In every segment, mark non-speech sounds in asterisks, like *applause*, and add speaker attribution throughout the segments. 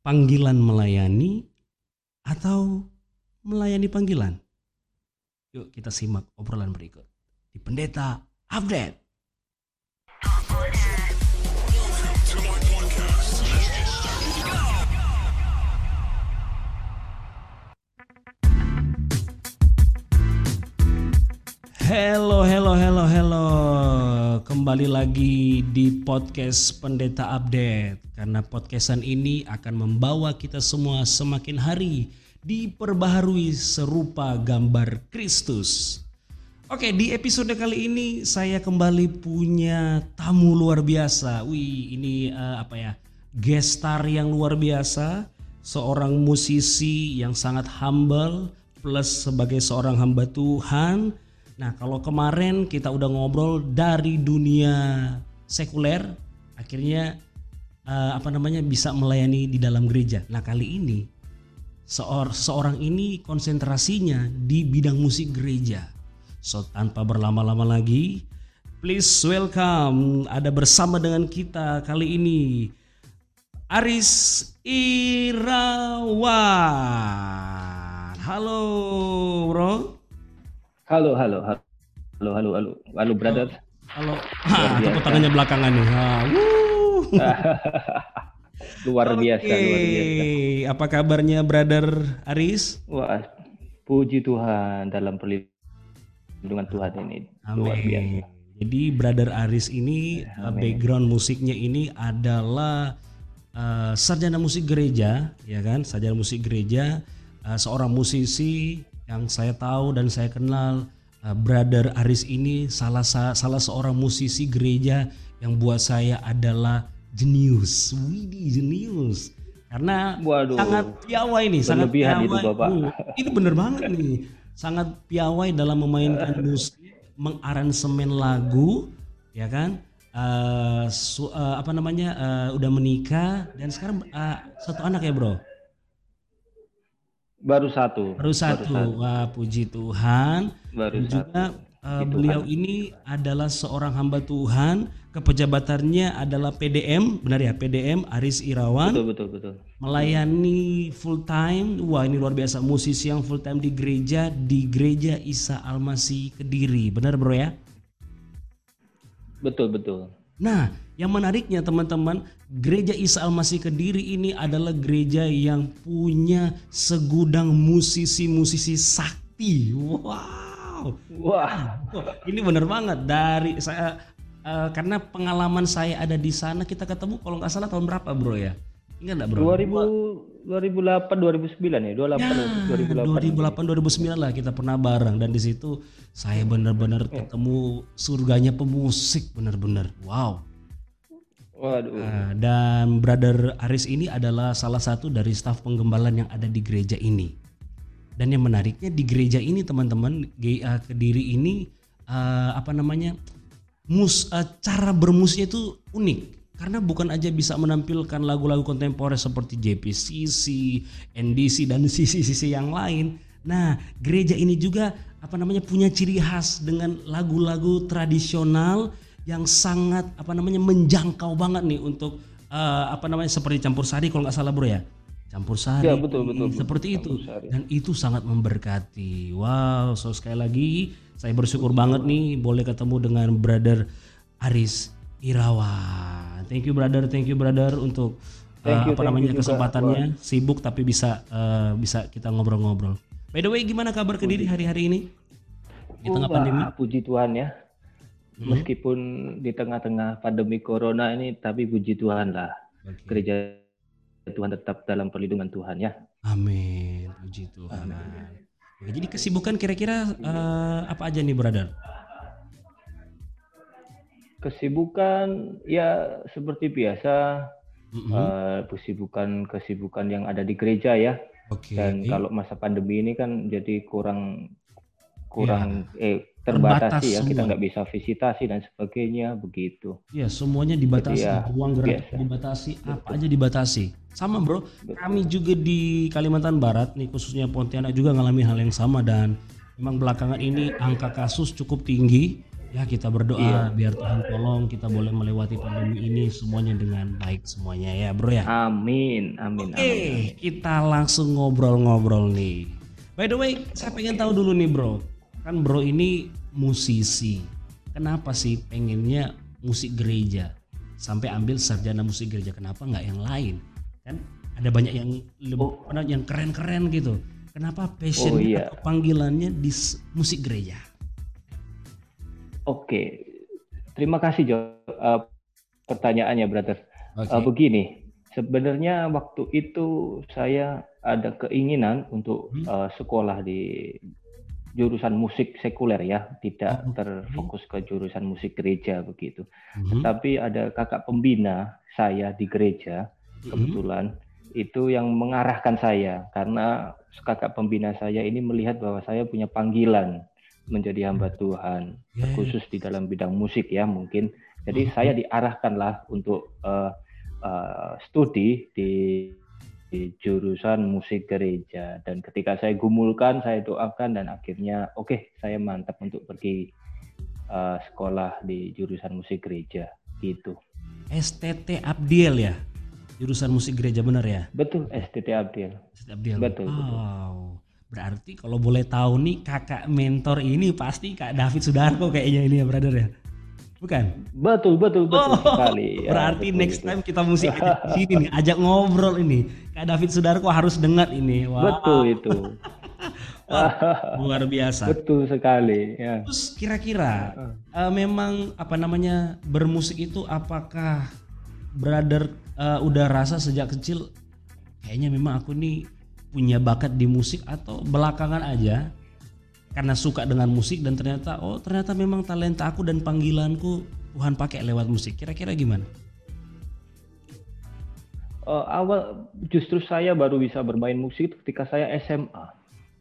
Speaker 1: panggilan melayani atau melayani panggilan? Yuk kita simak obrolan berikut di Pendeta Update. Hello, hello, hello, hello. Kembali lagi di podcast Pendeta Update. Karena podcastan ini akan membawa kita semua semakin hari diperbaharui serupa gambar Kristus. Oke, di episode kali ini saya kembali punya tamu luar biasa. Wih, ini uh, apa ya? Gestar yang luar biasa, seorang musisi yang sangat humble plus sebagai seorang hamba Tuhan Nah, kalau kemarin kita udah ngobrol dari dunia sekuler, akhirnya uh, apa namanya bisa melayani di dalam gereja. Nah, kali ini seor seorang ini konsentrasinya di bidang musik gereja. So, tanpa berlama-lama lagi, please welcome ada bersama dengan kita kali ini Aris Irawan. Halo, Bro.
Speaker 2: Halo, halo, halo, halo, halo, halo, halo, brother.
Speaker 1: Halo, ha, *laughs* tepuk tangannya belakangan nih. Ha, *laughs*
Speaker 2: luar biasa, okay. luar biasa.
Speaker 1: Apa kabarnya, brother Aris?
Speaker 2: Wah, puji Tuhan dalam perlindungan Tuhan ini.
Speaker 1: Amin. Luar biasa. Jadi brother Aris ini Amin. background musiknya ini adalah uh, sarjana musik gereja, ya kan? Sarjana musik gereja, uh, seorang musisi yang saya tahu dan saya kenal uh, Brother Aris ini salah salah seorang musisi gereja yang buat saya adalah jenius. Widih jenius. Karena Waduh, sangat piawai nih, sangat piawai. Itu, Bapak. Uh, ini bener banget nih. Sangat piawai dalam memainkan *laughs* musik, mengaransemen lagu, ya kan? Uh, su, uh, apa namanya? Uh, udah menikah dan sekarang uh, satu anak ya, Bro.
Speaker 2: Baru satu.
Speaker 1: Baru satu. Baru satu. Wah, puji Tuhan. Baru Dan juga uh, beliau ini adalah seorang hamba Tuhan. Kepejabatannya adalah PDM, benar ya? PDM Aris Irawan.
Speaker 2: Betul, betul, betul.
Speaker 1: Melayani full time. Wah, ini luar biasa. Musisi yang full time di gereja di Gereja Isa Almasi Kediri. Benar, Bro ya?
Speaker 2: Betul, betul.
Speaker 1: Nah, yang menariknya teman-teman, Gereja Isa Al-Masih Kediri ini adalah gereja yang punya segudang musisi-musisi sakti. Wow. Wah. Ini benar banget dari saya uh, karena pengalaman saya ada di sana kita ketemu kalau nggak salah tahun berapa, Bro ya?
Speaker 2: Ingat enggak, Bro? 2000 2008 2009 ya, 28 ya,
Speaker 1: 2008 2008 2009 lah kita pernah bareng dan di situ saya benar-benar ketemu surganya pemusik benar-benar. Wow. Waduh. Nah, dan Brother Aris ini adalah salah satu dari staf penggembalan yang ada di gereja ini. Dan yang menariknya di gereja ini teman-teman GA Kediri ini uh, apa namanya mus uh, cara bermusiknya itu unik karena bukan aja bisa menampilkan lagu-lagu kontemporer seperti JPCC, NDC dan sisi-sisi yang lain. Nah, gereja ini juga apa namanya punya ciri khas dengan lagu-lagu tradisional yang sangat apa namanya menjangkau banget nih untuk uh, apa namanya seperti campur sari kalau nggak salah bro ya campur sari
Speaker 2: ya, betul, betul, betul.
Speaker 1: seperti itu sari. dan itu sangat memberkati wow so sekali lagi saya bersyukur banget nih boleh ketemu dengan brother Aris Irawan Thank you brother, thank you brother untuk uh, you, apa namanya kesempatannya. Juga. Sibuk tapi bisa uh, bisa kita ngobrol-ngobrol. By the way, gimana kabar Kediri hari-hari ini?
Speaker 2: Di tengah oh, pandemi? Puji Tuhan ya. Hmm. Meskipun di tengah-tengah pandemi corona ini tapi puji Tuhan lah. Okay. Gereja Tuhan tetap dalam perlindungan Tuhan ya.
Speaker 1: Amin. Puji Tuhan. Amin. Oke, jadi kesibukan kira-kira uh, apa aja nih brother?
Speaker 2: Kesibukan ya seperti biasa, mm-hmm. uh, kesibukan kesibukan yang ada di gereja ya. Okay. Dan kalau masa pandemi ini kan jadi kurang kurang ya. eh terbatasi ya semua. kita nggak bisa visitasi dan sebagainya begitu.
Speaker 1: Ya semuanya dibatasi, ya, uang gerak dibatasi, Betul. apa aja dibatasi. Sama bro, Betul. kami juga di Kalimantan Barat nih khususnya Pontianak juga ngalami hal yang sama dan memang belakangan ini angka kasus cukup tinggi ya kita berdoa iya. biar Tuhan tolong kita boleh melewati pandemi ini semuanya dengan baik semuanya ya bro ya.
Speaker 2: Amin, amin.
Speaker 1: Oke, okay, kita langsung ngobrol-ngobrol nih. By the way, saya pengen tahu dulu nih bro, kan bro ini musisi. Kenapa sih pengennya musik gereja? Sampai ambil sarjana musik gereja, kenapa nggak yang lain? Kan ada banyak yang lebih oh. yang keren-keren gitu. Kenapa passion oh, iya. atau panggilannya di musik gereja?
Speaker 2: Oke, terima kasih Jo. Uh, pertanyaannya, brother. Okay. Uh, begini, sebenarnya waktu itu saya ada keinginan untuk hmm. uh, sekolah di jurusan musik sekuler ya, tidak oh, terfokus ke jurusan musik gereja begitu. Hmm. Tapi ada kakak pembina saya di gereja hmm. kebetulan itu yang mengarahkan saya karena kakak pembina saya ini melihat bahwa saya punya panggilan menjadi hamba Tuhan, yeah. Ya. khusus di dalam bidang musik ya mungkin. Jadi uh-huh. saya diarahkanlah untuk uh, uh, studi di, di jurusan musik gereja dan ketika saya gumulkan, saya doakan dan akhirnya oke okay, saya mantap untuk pergi uh, sekolah di jurusan musik gereja gitu.
Speaker 1: STT Abdiel ya? Jurusan musik gereja benar ya?
Speaker 2: Betul, STT Abdiel.
Speaker 1: STT Abdiel. Betul, wow. betul. Berarti kalau boleh tahu nih kakak mentor ini pasti Kak David Sudarko kayaknya ini ya brother ya. Bukan?
Speaker 2: Betul betul betul oh, sekali. *laughs*
Speaker 1: Ya, berarti betul, next betul. time kita mesti ajak *laughs* sini nih, ajak ngobrol ini. Kak David Sudarko harus dengar ini.
Speaker 2: Wow. Betul itu. *laughs*
Speaker 1: Wah, luar biasa.
Speaker 2: Betul sekali. Ya.
Speaker 1: Terus kira-kira uh, memang apa namanya bermusik itu apakah brother uh, udah rasa sejak kecil kayaknya memang aku nih punya bakat di musik atau belakangan aja karena suka dengan musik dan ternyata oh ternyata memang talenta aku dan panggilanku Tuhan pakai lewat musik. Kira-kira gimana?
Speaker 2: Uh, awal justru saya baru bisa bermain musik ketika saya SMA.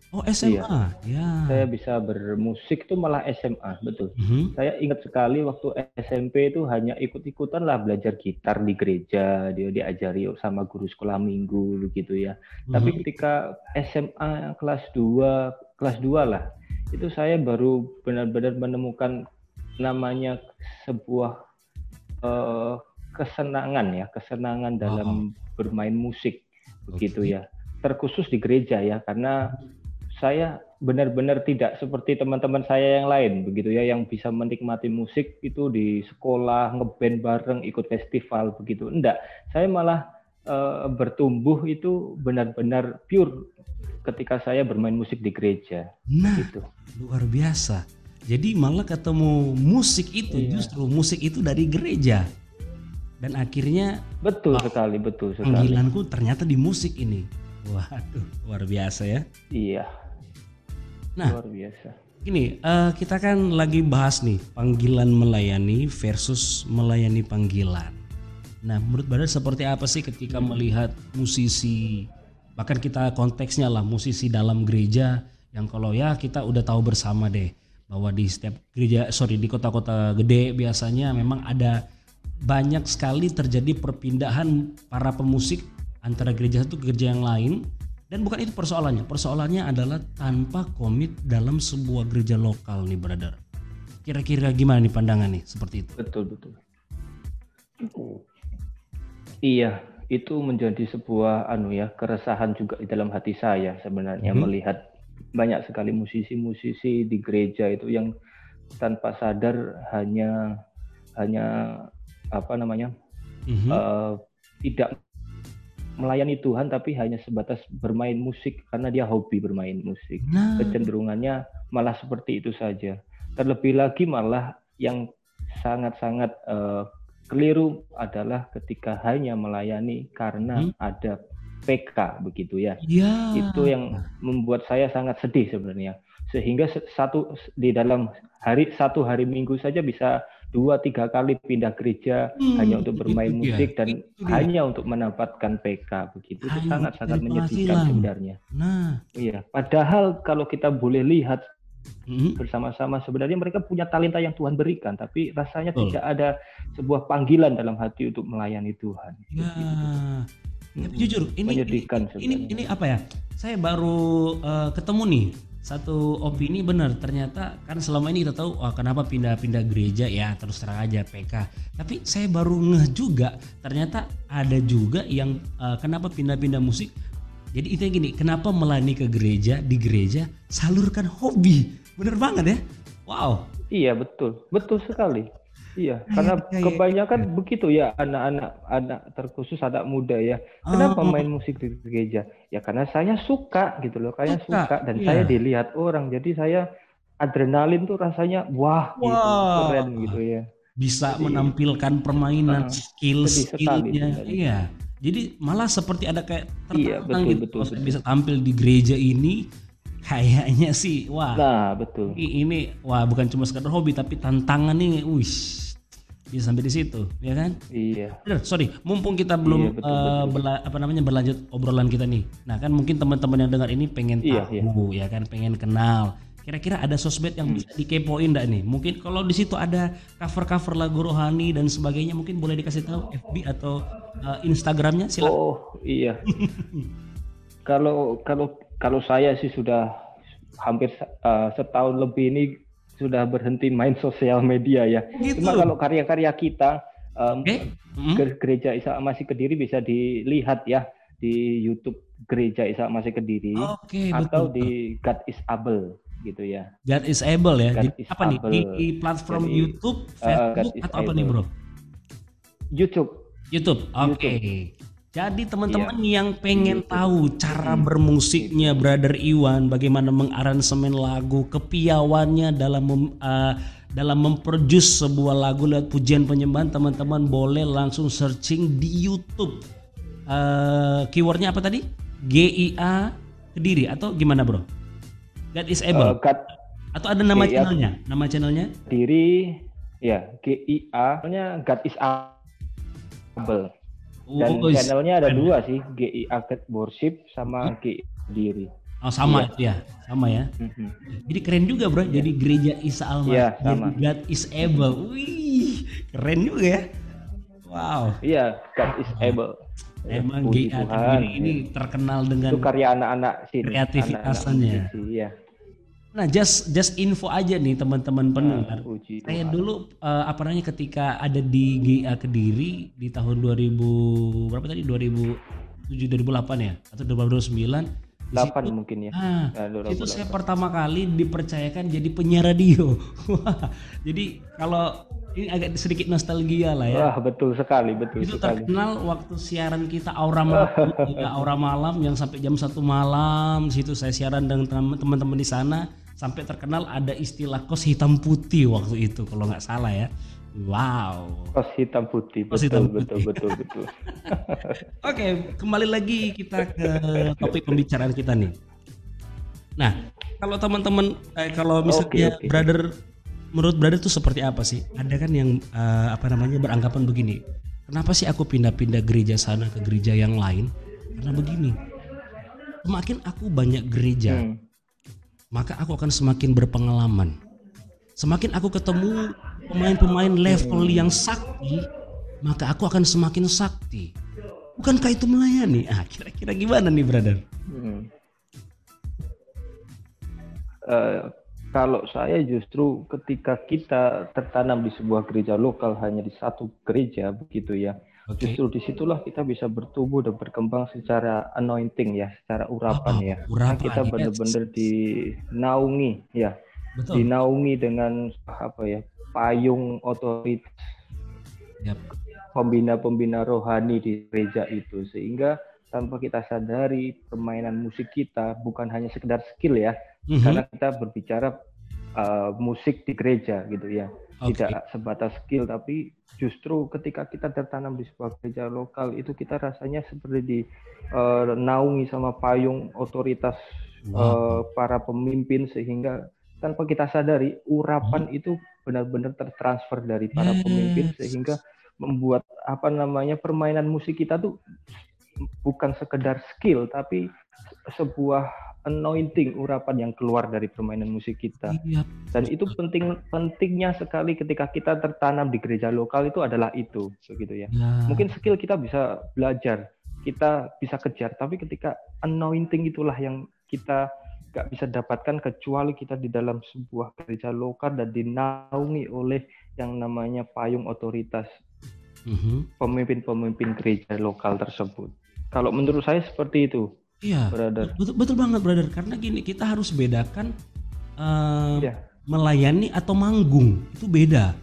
Speaker 1: Oh SMA, iya. ya.
Speaker 2: Saya bisa bermusik itu malah SMA, betul. Mm -hmm. Saya ingat sekali waktu SMP itu hanya ikut-ikutan lah belajar gitar di gereja, dia diajari sama guru sekolah minggu gitu ya. Mm -hmm. Tapi ketika SMA kelas 2, kelas 2 lah, itu saya baru benar-benar menemukan namanya sebuah uh, kesenangan ya, kesenangan dalam oh. bermain musik begitu okay. ya. Terkhusus di gereja ya, karena saya benar-benar tidak seperti teman-teman saya yang lain begitu ya yang bisa menikmati musik itu di sekolah ngeband bareng ikut festival begitu. Enggak saya malah e, bertumbuh itu benar-benar pure ketika saya bermain musik di gereja
Speaker 1: nah gitu. luar biasa. Jadi malah ketemu musik itu iya. justru musik itu dari gereja. Dan akhirnya
Speaker 2: betul oh, sekali betul sekali.
Speaker 1: panggilanku ternyata di musik ini. Waduh luar biasa ya.
Speaker 2: Iya
Speaker 1: Nah, luar biasa. Gini, uh, kita kan lagi bahas nih panggilan melayani versus melayani panggilan. Nah, menurut Badar seperti apa sih ketika melihat musisi bahkan kita konteksnya lah musisi dalam gereja yang kalau ya kita udah tahu bersama deh bahwa di setiap gereja sorry di kota-kota gede biasanya memang ada banyak sekali terjadi perpindahan para pemusik antara gereja satu ke gereja yang lain dan bukan itu persoalannya. Persoalannya adalah tanpa komit dalam sebuah gereja lokal nih, brother. Kira-kira gimana nih pandangan nih seperti itu?
Speaker 2: Betul, betul. Iya, itu menjadi sebuah anu ya, keresahan juga di dalam hati saya sebenarnya hmm. melihat banyak sekali musisi-musisi di gereja itu yang tanpa sadar hanya hanya apa namanya? -hmm. uh, tidak melayani Tuhan tapi hanya sebatas bermain musik karena dia hobi bermain musik. Nah. Kecenderungannya malah seperti itu saja. Terlebih lagi malah yang sangat-sangat uh, keliru adalah ketika hanya melayani karena hmm? ada PK begitu ya. ya. Itu yang membuat saya sangat sedih sebenarnya. Sehingga satu di dalam hari satu hari Minggu saja bisa dua tiga kali pindah gereja hmm, hanya untuk bermain itu musik dia. dan itu hanya untuk mendapatkan PK begitu itu sangat sangat menyedihkan sebenarnya. Nah, iya. Padahal kalau kita boleh lihat hmm. bersama-sama sebenarnya mereka punya talenta yang Tuhan berikan, tapi rasanya oh. tidak ada sebuah panggilan dalam hati untuk melayani Tuhan. Ya.
Speaker 1: Tapi jujur ini ini, ini ini apa ya? Saya baru uh, ketemu nih satu opini benar. Ternyata kan selama ini kita tahu wah kenapa pindah-pindah gereja ya? Terus terang aja PK tapi saya baru ngeh juga ternyata ada juga yang uh, kenapa pindah-pindah musik? Jadi itu yang gini kenapa melani ke gereja di gereja salurkan hobi? Bener banget ya? Wow.
Speaker 2: Iya betul. Betul sekali Iya, karena *laughs* iya, kebanyakan iya. begitu ya anak-anak anak terkhusus anak muda ya. Kenapa oh. main musik di gereja? Ya karena saya suka gitu loh, kayak suka, suka dan iya. saya dilihat orang. Jadi saya adrenalin tuh rasanya wah, wah. gitu, keren gitu ya.
Speaker 1: Bisa jadi, menampilkan permainan uh, skill skillnya. Iya. Jadi malah seperti ada kayak tertantang iya, betul, gitu. Betul, betul. bisa tampil di gereja ini kayaknya sih wah
Speaker 2: nah betul
Speaker 1: ini wah bukan cuma sekedar hobi tapi tantangan nih wis bisa sampai di situ ya kan?
Speaker 2: Iya.
Speaker 1: Bener, sorry mumpung kita belum iya, betul, uh, betul. Berla, apa namanya berlanjut obrolan kita nih. Nah kan mungkin teman-teman yang dengar ini pengen iya, tahu iya. ya kan? Pengen kenal. Kira-kira ada sosmed yang hmm. bisa dikepoin enggak nih? Mungkin kalau di situ ada cover-cover lagu rohani dan sebagainya mungkin boleh dikasih tahu FB atau uh, Instagramnya silakan.
Speaker 2: Oh iya. Kalau kalau kalau saya sih sudah hampir uh, setahun lebih ini sudah berhenti main *laughs* sosial media ya. Gitu. Cuma kalau karya-karya kita um, okay. mm -hmm. gereja Isa Masih Kediri bisa dilihat ya di YouTube gereja Isa Masih Kediri okay, atau betul. di God is Able gitu ya.
Speaker 1: God is Able ya. God Jadi, apa able. nih di platform Jadi, YouTube, uh, Facebook uh, atau apa nih bro?
Speaker 2: YouTube.
Speaker 1: YouTube. Oke. Okay. Jadi teman-teman iya. yang pengen tahu cara bermusiknya Brother Iwan, bagaimana mengaransemen lagu, kepiawannya dalam mem, uh, dalam memproduce sebuah lagu lewat pujian penyembahan, teman-teman boleh langsung searching di YouTube. Uh, keywordnya apa tadi? GIA Kediri atau gimana bro? God is able. Uh, atau ada nama GIA, channelnya? Nama channelnya?
Speaker 2: Kediri, ya GIA. Nya God is able. Dan oh, channelnya ada dua sih, GI Arcade Worship sama GI Diri.
Speaker 1: Oh sama iya. ya, sama ya. Mm-hmm. Jadi keren juga bro. Yeah. Jadi gereja Isa Alma, yeah, sama. God is able. Wih, keren juga ya. Wow.
Speaker 2: Iya, God is able.
Speaker 1: Emang GA ini, ini terkenal dengan
Speaker 2: itu karya anak-anak sini.
Speaker 1: Kreativitasnya. Iya. Nah, just just info aja nih teman-teman pendengar. Nah, saya dulu uh, apa namanya ketika ada di GA Kediri di tahun 2000 berapa tadi? 2007 2008 ya atau 2009
Speaker 2: 8 situ, mungkin ya.
Speaker 1: Nah, ya, itu saya pertama kali dipercayakan jadi penyiar radio. jadi kalau ini agak sedikit nostalgia lah ya.
Speaker 2: Wah, betul sekali, betul
Speaker 1: itu
Speaker 2: sekali.
Speaker 1: terkenal waktu siaran kita Aura Malam, ya, *laughs* Aura Malam yang sampai jam satu malam situ saya siaran dengan teman-teman di sana sampai terkenal ada istilah kos hitam putih waktu itu kalau nggak salah ya. Wow.
Speaker 2: Kos hitam putih. Kos hitam putih. Betul, betul, betul. *laughs*
Speaker 1: Oke, kembali lagi kita ke topik pembicaraan kita nih. Nah, kalau teman-teman, eh, kalau misalnya okay, okay. brother, menurut brother itu seperti apa sih? Ada kan yang uh, apa namanya beranggapan begini. Kenapa sih aku pindah-pindah gereja sana ke gereja yang lain? Karena begini. Semakin aku banyak gereja, hmm maka aku akan semakin berpengalaman. Semakin aku ketemu pemain-pemain level yang sakti, maka aku akan semakin sakti. Bukankah itu melayani? Ah, kira-kira gimana nih, brother? Hmm.
Speaker 2: Uh, kalau saya justru ketika kita tertanam di sebuah gereja lokal hanya di satu gereja begitu ya, Okay. Justru di situlah kita bisa bertumbuh dan berkembang secara anointing ya, secara urapan oh, ya. Urapan, Karena kita benar-benar dinaungi ya, Betul. dinaungi dengan apa ya payung otoritas yep. pembina-pembina rohani di gereja itu sehingga tanpa kita sadari permainan musik kita bukan hanya sekedar skill ya, mm-hmm. karena kita berbicara uh, musik di gereja gitu ya okay. tidak sebatas skill tapi justru ketika kita tertanam di sebuah gereja lokal itu kita rasanya seperti di uh, naungi sama payung otoritas wow. uh, para pemimpin sehingga tanpa kita sadari urapan hmm. itu benar-benar tertransfer dari para yes. pemimpin sehingga membuat apa namanya permainan musik kita tuh bukan sekedar skill tapi sebuah anointing urapan yang keluar dari permainan musik kita. Iya. Dan itu penting pentingnya sekali ketika kita tertanam di gereja lokal itu adalah itu begitu ya. ya. Mungkin skill kita bisa belajar, kita bisa kejar, tapi ketika anointing itulah yang kita nggak bisa dapatkan kecuali kita di dalam sebuah gereja lokal dan dinaungi oleh yang namanya payung otoritas mm-hmm. pemimpin-pemimpin gereja lokal tersebut. Kalau menurut saya seperti itu.
Speaker 1: Iya, brother. Betul, betul banget, brother. Karena gini, kita harus bedakan uh, iya. melayani atau manggung itu beda,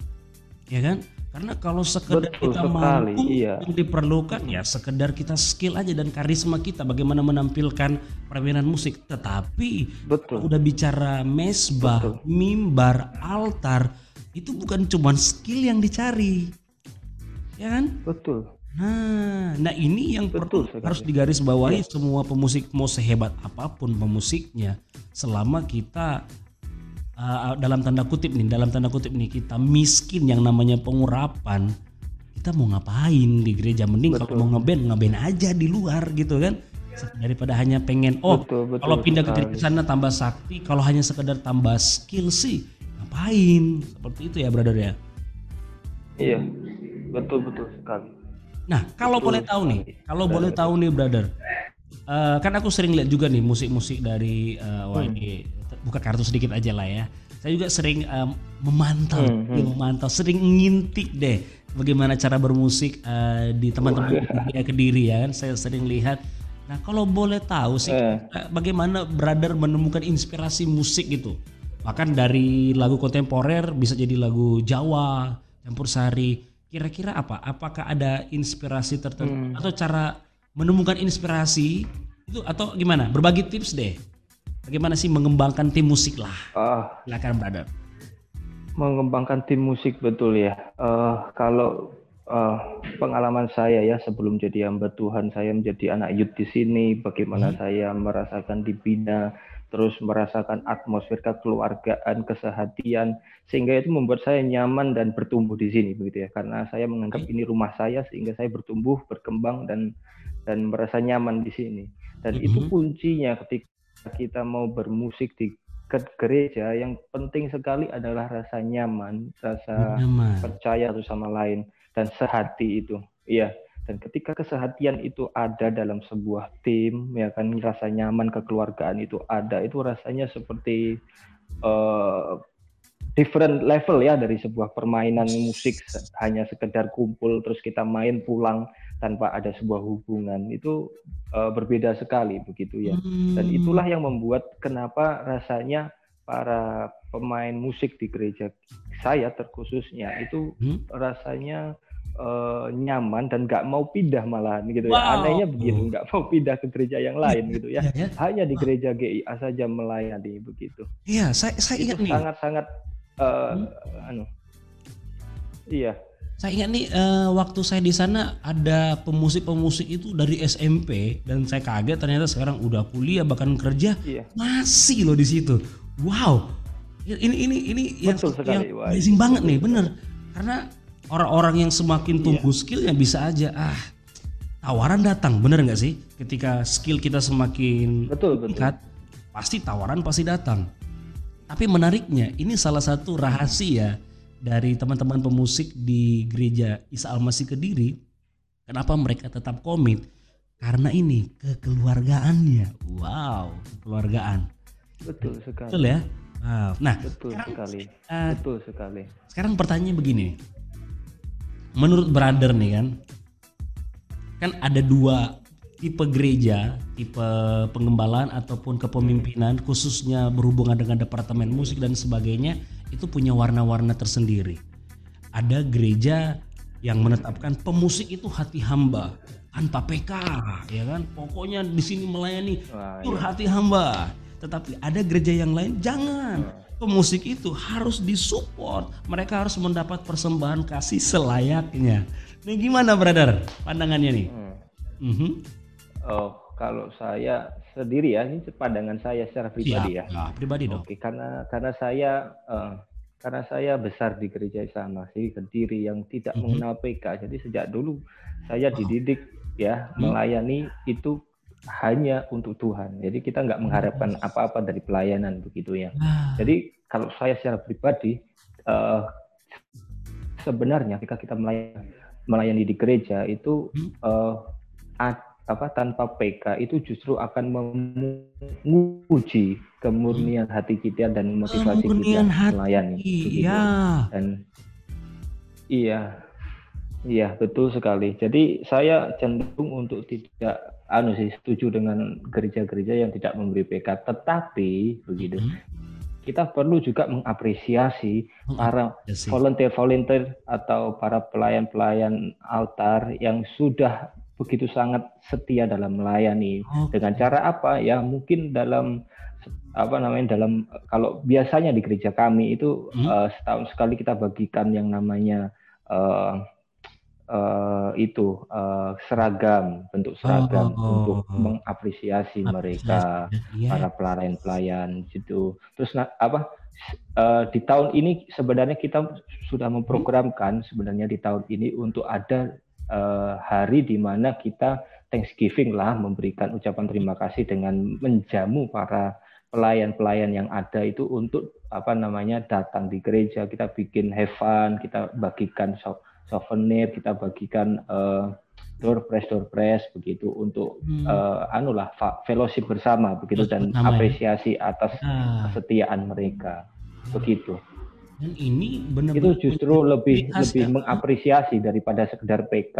Speaker 1: ya kan? Karena kalau sekedar Betul kita sekali, mampu iya. yang diperlukan ya sekedar kita skill aja dan karisma kita bagaimana menampilkan permainan musik. Tetapi Betul. udah bicara mesbah, Betul. mimbar, altar itu bukan cuma skill yang dicari. Ya kan?
Speaker 2: Betul.
Speaker 1: Nah, nah ini yang Betul perlu harus digarisbawahi ya. semua pemusik mau sehebat apa pun pemusiknya selama kita uh, dalam tanda kutip nih, dalam tanda kutip nih kita miskin yang namanya pengurapan, kita mau ngapain di gereja? Mending kalau mau ngeband ngeband aja di luar gitu kan? Daripada hanya pengen oh betul, betul, kalau pindah ke gereja sana tambah sakti kalau hanya sekedar tambah skill sih ngapain? Seperti itu ya brother ya?
Speaker 2: Iya betul betul sekali
Speaker 1: nah kalau betul boleh tahu nih kalau boleh tahu nih brother uh, kan aku sering lihat juga nih musik-musik dari uh, wah ini buka kartu sedikit aja lah ya. Saya juga sering um, memantau, hmm, hmm. memantau, sering ngintik deh bagaimana cara bermusik uh, di teman-teman oh, Kediri ya kan. Saya sering lihat. Nah kalau boleh tahu sih, eh. bagaimana brother menemukan inspirasi musik gitu? Bahkan dari lagu kontemporer bisa jadi lagu Jawa, campur sari. Kira-kira apa? Apakah ada inspirasi tertentu hmm. atau cara menemukan inspirasi itu atau gimana? Berbagi tips deh. Bagaimana sih mengembangkan tim musik lah? Uh, Silakan brother.
Speaker 2: Mengembangkan tim musik betul ya. Uh, kalau uh, pengalaman saya ya sebelum jadi hamba Tuhan, saya menjadi anak youth di sini. Bagaimana hmm. saya merasakan dibina, terus merasakan atmosfer kekeluargaan, kesehatian, sehingga itu membuat saya nyaman dan bertumbuh di sini begitu ya. Karena saya menganggap ini rumah saya, sehingga saya bertumbuh, berkembang dan dan merasa nyaman di sini. Dan -hmm. itu kuncinya ketika kita mau bermusik di gereja yang penting sekali adalah rasa nyaman, rasa nyaman. percaya satu sama lain dan sehati itu. Iya. Dan ketika kesehatian itu ada dalam sebuah tim, ya kan rasa nyaman kekeluargaan itu ada, itu rasanya seperti uh, different level ya dari sebuah permainan musik hanya sekedar kumpul terus kita main pulang tanpa ada sebuah hubungan itu uh, berbeda sekali begitu ya. Hmm. Dan itulah yang membuat kenapa rasanya para pemain musik di gereja saya terkhususnya itu hmm? rasanya uh, nyaman dan nggak mau pindah malahan gitu ya. wow. ya. Anehnya begitu, nggak mau pindah ke gereja yang lain gitu ya. ya, ya. Hanya di gereja GIA saja melayani begitu.
Speaker 1: Iya, saya saya ingat
Speaker 2: nih. Sangat-sangat uh, hmm? anu. Iya.
Speaker 1: Saya ingat nih uh, waktu saya di sana ada pemusik-pemusik itu dari SMP dan saya kaget ternyata sekarang udah kuliah bahkan kerja iya. masih loh di situ. Wow. Ini ini ini yang, yang amazing banget nih, bener. Karena orang-orang yang semakin tumbuh iya. skillnya bisa aja ah tawaran datang, bener nggak sih? Ketika skill kita semakin betul, meningkat, pasti tawaran pasti datang. Tapi menariknya, ini salah satu rahasia dari teman-teman pemusik di gereja Isa Almasih Kediri, kenapa mereka tetap komit? Karena ini kekeluargaannya. Wow, kekeluargaan.
Speaker 2: Betul sekali.
Speaker 1: Betul ya?
Speaker 2: Wow. Nah, betul sekarang, sekali. Uh, betul sekali.
Speaker 1: Sekarang pertanyaannya begini. Menurut brother nih kan, kan ada dua tipe gereja, tipe pengembalaan ataupun kepemimpinan khususnya berhubungan dengan departemen musik dan sebagainya itu punya warna-warna tersendiri. Ada gereja yang menetapkan pemusik itu hati hamba tanpa PK, ya kan? Pokoknya di sini melayani tur iya. hati hamba. Tetapi ada gereja yang lain jangan. Pemusik itu harus disupport. Mereka harus mendapat persembahan kasih selayaknya. Ini gimana, brother? Pandangannya nih. Hmm. Mm -hmm.
Speaker 2: Oh, kalau saya sendiri ya, ini pandangan saya secara pribadi ya.
Speaker 1: ya. pribadi dong.
Speaker 2: Oke, karena karena saya uh, karena saya besar di gereja Islam masih Kediri yang tidak mm -hmm. mengenal PK. Jadi sejak dulu saya dididik ya mm. melayani itu hanya untuk Tuhan. Jadi kita nggak mengharapkan apa-apa dari pelayanan begitu ya. Ah. Jadi kalau saya secara pribadi uh, sebenarnya ketika kita melayani, melayani di gereja itu uh, apa tanpa PK itu justru akan menguji kemurnian hati kita dan motivasi
Speaker 1: kemurnian
Speaker 2: kita
Speaker 1: melayani. Iya.
Speaker 2: Dan iya, iya betul sekali. Jadi saya cenderung untuk tidak anu sih setuju dengan gereja-gereja yang tidak memberi PK, tetapi begitu. Hmm. Kita perlu juga mengapresiasi para volunteer-volunteer atau para pelayan-pelayan altar yang sudah begitu sangat setia dalam melayani. Okay. Dengan cara apa? Ya mungkin dalam apa namanya dalam kalau biasanya di gereja kami itu hmm. uh, setahun sekali kita bagikan yang namanya uh, uh, itu uh, seragam bentuk seragam oh, untuk mengapresiasi mereka yeah. para pelayan-pelayan gitu. Terus apa uh, di tahun ini sebenarnya kita sudah memprogramkan sebenarnya di tahun ini untuk ada uh, hari di mana kita Thanksgiving lah memberikan ucapan terima kasih dengan menjamu para pelayan-pelayan yang ada itu untuk apa namanya datang di gereja kita bikin have fun kita bagikan souvenir kita bagikan uh, door press door press begitu untuk hmm. uh, anu lah fellowship bersama begitu dan ya. apresiasi atas ah. kesetiaan mereka begitu
Speaker 1: dan ini benar
Speaker 2: itu justru lebih lebih ya. mengapresiasi daripada sekedar PK.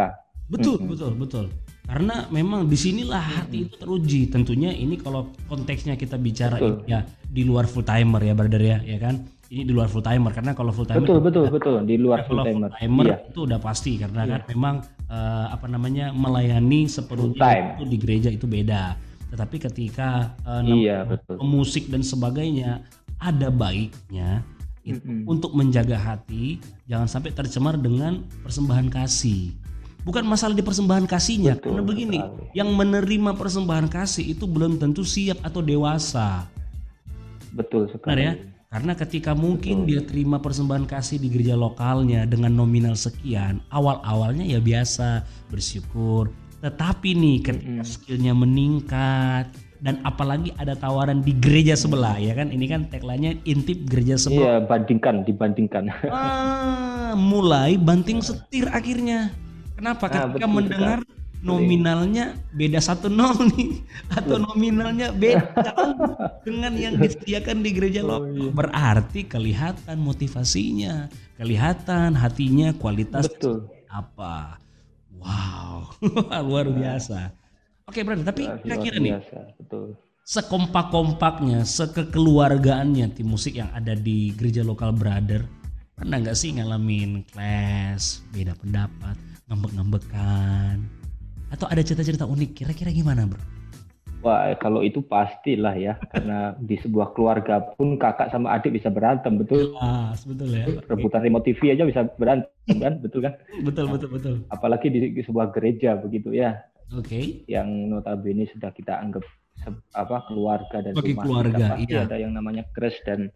Speaker 1: Betul, -hmm. betul, betul. Karena memang di sinilah hati itu teruji. Tentunya ini kalau konteksnya kita bicara betul. ya di luar full timer ya, brother ya, ya kan? Ini di luar full timer karena kalau full timer
Speaker 2: betul betul betul di luar full timer.
Speaker 1: Full timer iya. itu udah pasti karena iya. kan memang uh, apa namanya melayani sepenuhnya itu di gereja itu beda. Tetapi ketika uh, iya, betul. musik dan sebagainya ada baiknya gitu. Mm-hmm. Untuk menjaga hati jangan sampai tercemar dengan persembahan kasih. Bukan masalah di persembahan kasihnya, Betul, karena begini, sekali. yang menerima persembahan kasih itu belum tentu siap atau dewasa.
Speaker 2: Betul sekali. Benar ya?
Speaker 1: Karena ketika mungkin Betul. dia terima persembahan kasih di gereja lokalnya dengan nominal sekian, awal-awalnya ya biasa bersyukur. Tetapi nih ketika mm-hmm. skillnya meningkat, dan apalagi ada tawaran di gereja sebelah ya kan ini kan tagline-nya intip gereja sebelah
Speaker 2: iya bandingkan dibandingkan
Speaker 1: ah, mulai banting setir akhirnya kenapa ah, ketika mendengar kan. Nominalnya beda satu nol *laughs* nih. Atau nominalnya beda. *laughs* Dengan yang disediakan di gereja oh, lokal iya. berarti kelihatan motivasinya kelihatan hatinya kualitas
Speaker 2: Betul.
Speaker 1: apa. Wow *laughs* luar biasa. Oke, okay, tapi kira-kira nih, betul. sekompak-kompaknya, sekekeluargaannya tim musik yang ada di gereja lokal Brother, pernah nggak sih ngalamin clash, beda pendapat, ngambek-ngambekan, atau ada cerita-cerita unik? Kira-kira gimana, bro?
Speaker 2: Wah, kalau itu pastilah ya, karena di sebuah keluarga pun kakak sama adik bisa berantem, betul?
Speaker 1: Ah, betul ya.
Speaker 2: Rebutan remote TV aja bisa berantem kan, betul kan? *laughs*
Speaker 1: betul, betul, betul.
Speaker 2: Apalagi di, di sebuah gereja begitu ya.
Speaker 1: Oke. Okay.
Speaker 2: Yang notabene sudah kita anggap apa keluarga dan
Speaker 1: Bagi rumah keluarga, kita
Speaker 2: pasti iya. ada yang namanya crush dan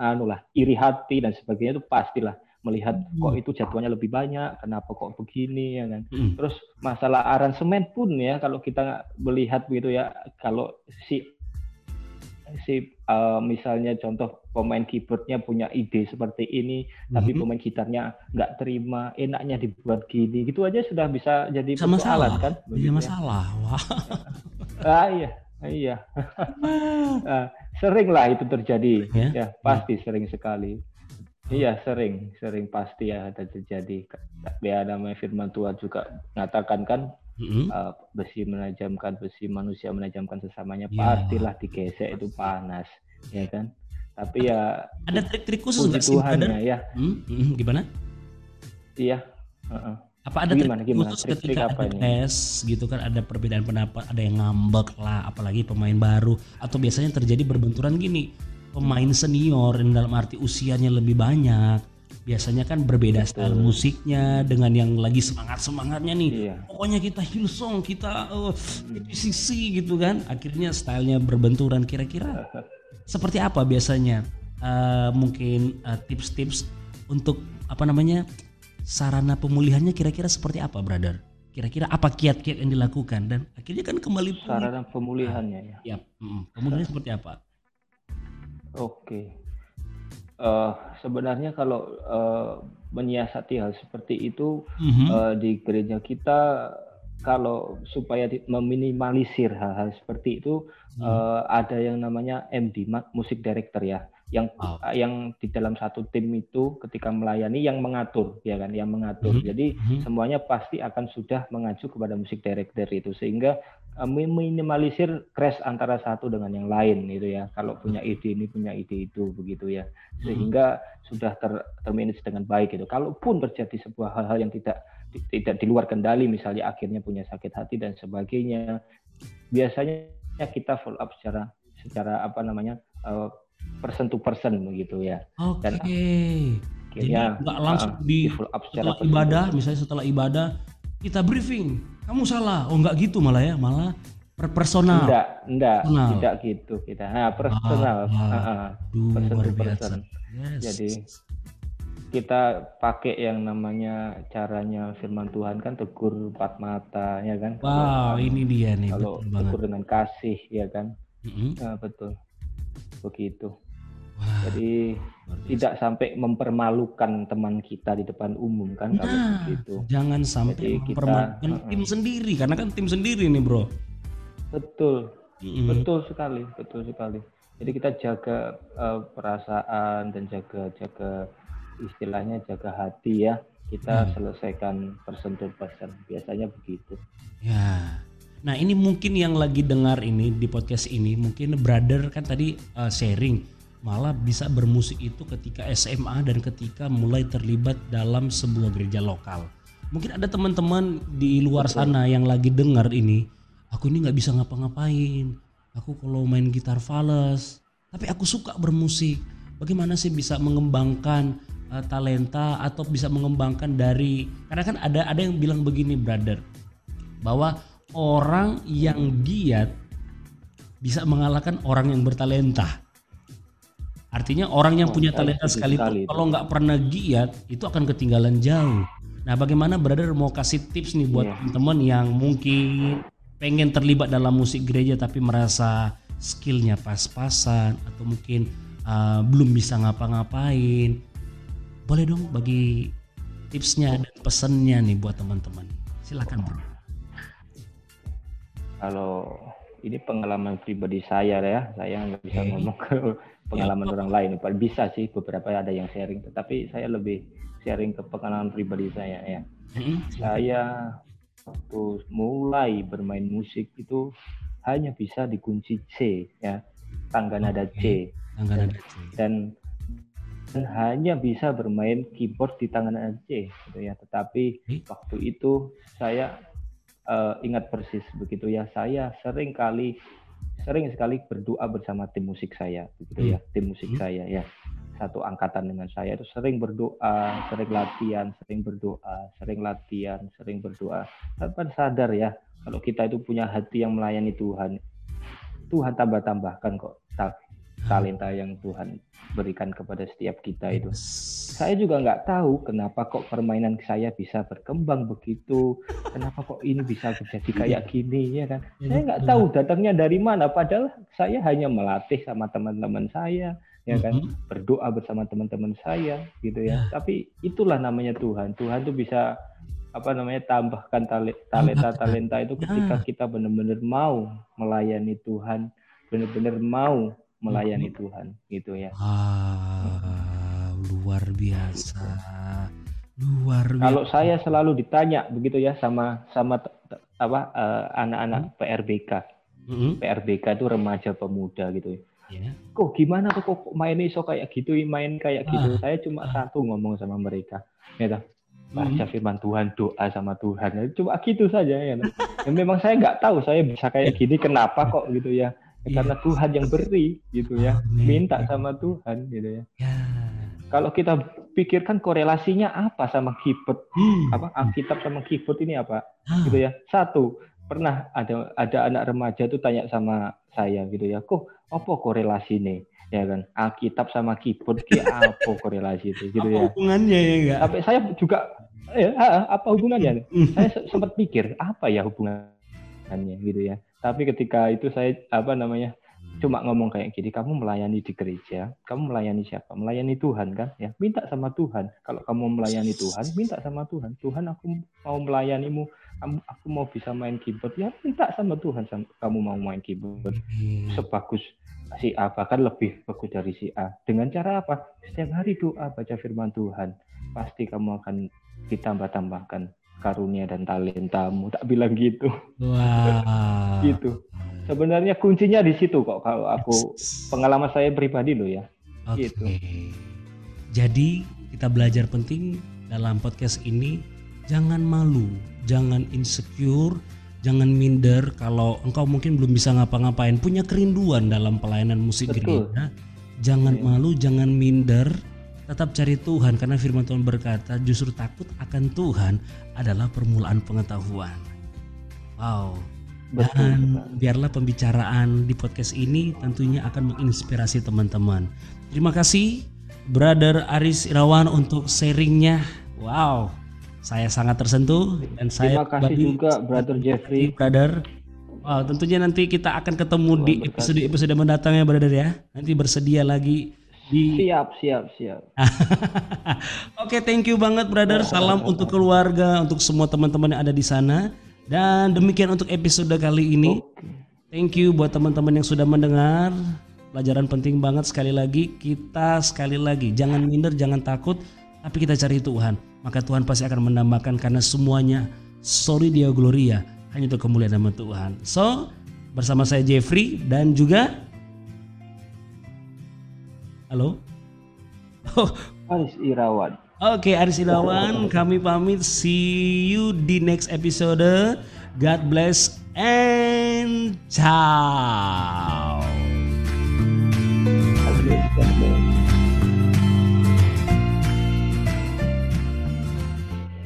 Speaker 2: anu lah iri hati dan sebagainya itu pastilah melihat hmm. kok itu jadwalnya lebih banyak, kenapa kok begini ya kan. Hmm. Terus masalah aransemen pun ya kalau kita melihat begitu ya kalau si si uh, misalnya contoh pemain keyboardnya punya ide seperti ini, mm-hmm. tapi pemain gitarnya nggak terima, enaknya dibuat gini, gitu aja sudah bisa jadi
Speaker 1: persoalan kan? Iya masalah, wah. *laughs*
Speaker 2: ah iya, iya. uh, *laughs* sering lah itu terjadi, ya, ya pasti ya. sering sekali. Iya sering, sering pasti ya ada terjadi. Ya namanya firman Tuhan juga mengatakan kan mm-hmm. uh, besi menajamkan besi manusia menajamkan sesamanya yeah. pastilah digesek itu panas ya kan tapi ya
Speaker 1: ada trik-trik khusus nggak sih
Speaker 2: ya
Speaker 1: hmm? Hmm, gimana
Speaker 2: iya uh-uh.
Speaker 1: apa ada gimana, trik gimana? khusus trik, ketika apa ada tes gitu kan ada perbedaan pendapat ada yang ngambek lah apalagi pemain baru atau biasanya terjadi berbenturan gini pemain senior yang dalam arti usianya lebih banyak biasanya kan berbeda Betul. style musiknya dengan yang lagi semangat semangatnya nih. Iya. pokoknya kita Hillsong kita uh, sisi gitu kan. Akhirnya stylenya berbenturan kira-kira. Seperti apa biasanya uh, mungkin uh, tips-tips untuk apa namanya sarana pemulihannya kira-kira seperti apa brother? Kira-kira apa kiat-kiat yang dilakukan? Dan akhirnya kan kembali
Speaker 2: sarana pemulihannya ya.
Speaker 1: Ya pemulihannya seperti apa
Speaker 2: oke uh, sebenarnya kalau uh, menyiasati hal seperti itu mm-hmm. uh, di gereja kita kalau supaya meminimalisir hal-hal seperti itu hmm. uh, ada yang namanya MD musik director ya yang oh. yang di dalam satu tim itu ketika melayani yang mengatur ya kan yang mengatur hmm. jadi hmm. semuanya pasti akan sudah mengacu kepada musik director itu sehingga uh, meminimalisir crash antara satu dengan yang lain itu ya kalau punya hmm. ide ini punya ide itu begitu ya hmm. sehingga sudah ter termanage dengan baik itu kalaupun terjadi sebuah hal-hal yang tidak tidak di luar kendali misalnya akhirnya punya sakit hati dan sebagainya biasanya kita follow up secara secara apa namanya uh, person to person begitu ya.
Speaker 1: Oke. Okay. Jadi nggak langsung uh, di, di up setelah ibadah, misalnya setelah ibadah kita briefing, kamu salah. Oh nggak gitu malah ya, malah per personal.
Speaker 2: Enggak, enggak, personal. tidak gitu kita. Nah, personal. Ah, uh, uh, person to person. Yes. Jadi kita pakai yang namanya caranya firman Tuhan kan tegur empat mata ya kan.
Speaker 1: Wow, kalau, ini dia nih.
Speaker 2: Kalau tegur dengan kasih ya kan. Mm -hmm. nah, betul. Begitu. Jadi tidak sampai mempermalukan teman kita di depan umum kan nah, kalau begitu.
Speaker 1: Jangan sampai Jadi mempermalukan kita, tim uh, sendiri karena kan tim sendiri nih, Bro.
Speaker 2: Betul. Mm-hmm. Betul sekali, betul sekali. Jadi kita jaga uh, perasaan dan jaga jaga istilahnya jaga hati ya. Kita hmm. selesaikan person to person. Biasanya begitu.
Speaker 1: Ya. Nah, ini mungkin yang lagi dengar ini di podcast ini, mungkin brother kan tadi uh, sharing malah bisa bermusik itu ketika SMA dan ketika mulai terlibat dalam sebuah gereja lokal. Mungkin ada teman-teman di luar sana yang lagi dengar ini, aku ini nggak bisa ngapa-ngapain. Aku kalau main gitar fales, tapi aku suka bermusik. Bagaimana sih bisa mengembangkan uh, talenta atau bisa mengembangkan dari karena kan ada ada yang bilang begini, brother, bahwa orang yang giat bisa mengalahkan orang yang bertalenta. Artinya orang yang oh, punya talenta sekalipun kalau nggak pernah giat itu akan ketinggalan jauh. Nah, bagaimana brother mau kasih tips nih buat yeah. teman-teman yang mungkin pengen terlibat dalam musik gereja tapi merasa skillnya pas-pasan atau mungkin uh, belum bisa ngapa-ngapain. Boleh dong bagi tipsnya dan pesannya nih buat teman-teman. Silakan bro.
Speaker 2: Kalau ini pengalaman pribadi saya ya, saya nggak bisa okay. ngomong ke pengalaman ya. orang lain. Bisa sih beberapa ada yang sharing, tetapi saya lebih sharing ke pengalaman pribadi saya ya. Hmm. Saya waktu mulai bermain musik itu hanya bisa dikunci C ya, tangga nada C. Tangga nada C. Dan, dan hanya bisa bermain keyboard di tangan nada C gitu ya. Tetapi hmm? waktu itu saya uh, ingat persis begitu ya. Saya sering kali sering sekali berdoa bersama tim musik saya begitu ya hmm. tim musik hmm. saya ya satu angkatan dengan saya itu sering berdoa sering latihan sering berdoa sering latihan sering berdoa tanpa sadar ya kalau kita itu punya hati yang melayani Tuhan Tuhan tambah-tambahkan kok talenta yang Tuhan berikan kepada setiap kita itu. Saya juga nggak tahu kenapa kok permainan saya bisa berkembang begitu, kenapa kok ini bisa jadi kayak gini ya kan. Saya nggak tahu datangnya dari mana, padahal saya hanya melatih sama teman-teman saya, ya kan, berdoa bersama teman-teman saya gitu ya. Tapi itulah namanya Tuhan. Tuhan tuh bisa apa namanya tambahkan talenta talenta itu ketika kita benar-benar mau melayani Tuhan, benar-benar mau melayani hmm. Tuhan gitu ya.
Speaker 1: Ah, luar biasa. Luar biasa.
Speaker 2: Kalau saya selalu ditanya begitu ya sama sama apa uh, anak-anak hmm. PRBK. Hmm. PRBK itu remaja pemuda gitu ya. Yeah. Kok gimana kok, kok main iso kayak gitu, main kayak gitu. Ah. Saya cuma ah. satu ngomong sama mereka. Ya baca hmm. firman Tuhan, doa sama Tuhan. Cuma gitu saja ya. Dan memang saya nggak tahu saya bisa kayak gini kenapa kok gitu ya. Ya, karena Tuhan yang beri gitu ya. Minta sama Tuhan gitu ya, ya. kalau kita pikirkan korelasinya apa sama keyboard hmm. apa Alkitab sama keyboard ini apa? Hmm. gitu ya. Satu pernah ada ada anak remaja tuh tanya sama saya gitu ya. Kok apa korelasi nih ya kan. Alkitab sama keyboard ki apa *laughs* korelasi itu? Gitu apa ya.
Speaker 1: hubungannya ya enggak?
Speaker 2: Tapi saya juga ya apa hubungannya? Hmm. saya sempat pikir apa ya hubungannya gitu ya tapi ketika itu saya apa namanya cuma ngomong kayak gini, kamu melayani di gereja, kamu melayani siapa? Melayani Tuhan kan? Ya, minta sama Tuhan. Kalau kamu melayani Tuhan, minta sama Tuhan. Tuhan, aku mau melayanimu aku mau bisa main keyboard ya minta sama Tuhan sama, kamu mau main keyboard hmm. sebagus si A bahkan lebih bagus dari si A dengan cara apa setiap hari doa baca firman Tuhan pasti kamu akan ditambah-tambahkan karunia dan talentamu tak bilang gitu wow. gitu sebenarnya kuncinya di situ kok kalau aku pengalaman saya pribadi loh ya okay. gitu
Speaker 1: jadi kita belajar penting dalam podcast ini jangan malu, jangan insecure, jangan minder kalau engkau mungkin belum bisa ngapa-ngapain, punya kerinduan dalam pelayanan musik Betul. gereja. Jangan ya. malu, jangan minder, tetap cari Tuhan karena firman Tuhan berkata justru takut akan Tuhan adalah permulaan pengetahuan. Wow. Betul, Dan biarlah pembicaraan di podcast ini tentunya akan menginspirasi teman-teman. Terima kasih Brother Aris Irawan untuk sharingnya. Wow, saya sangat tersentuh dan saya
Speaker 2: Terima kasih juga Brother Jeffrey.
Speaker 1: Brother. Wow, tentunya nanti kita akan ketemu di episode-episode mendatang ya Brother ya. Nanti bersedia lagi di
Speaker 2: Siap, siap, siap. *laughs*
Speaker 1: Oke, okay, thank you banget Brother. Salam untuk keluarga, untuk semua teman-teman yang ada di sana. Dan demikian untuk episode kali ini. Thank you buat teman-teman yang sudah mendengar. Pelajaran penting banget sekali lagi. Kita sekali lagi jangan minder, jangan takut, tapi kita cari Tuhan maka Tuhan pasti akan menambahkan karena semuanya sorry dia gloria hanya untuk kemuliaan nama Tuhan. So, bersama saya Jeffrey dan juga Halo?
Speaker 2: Oh. Aris Irawan.
Speaker 1: Oke, okay, Aris Irawan, kami pamit. See you di next episode. God bless and ciao.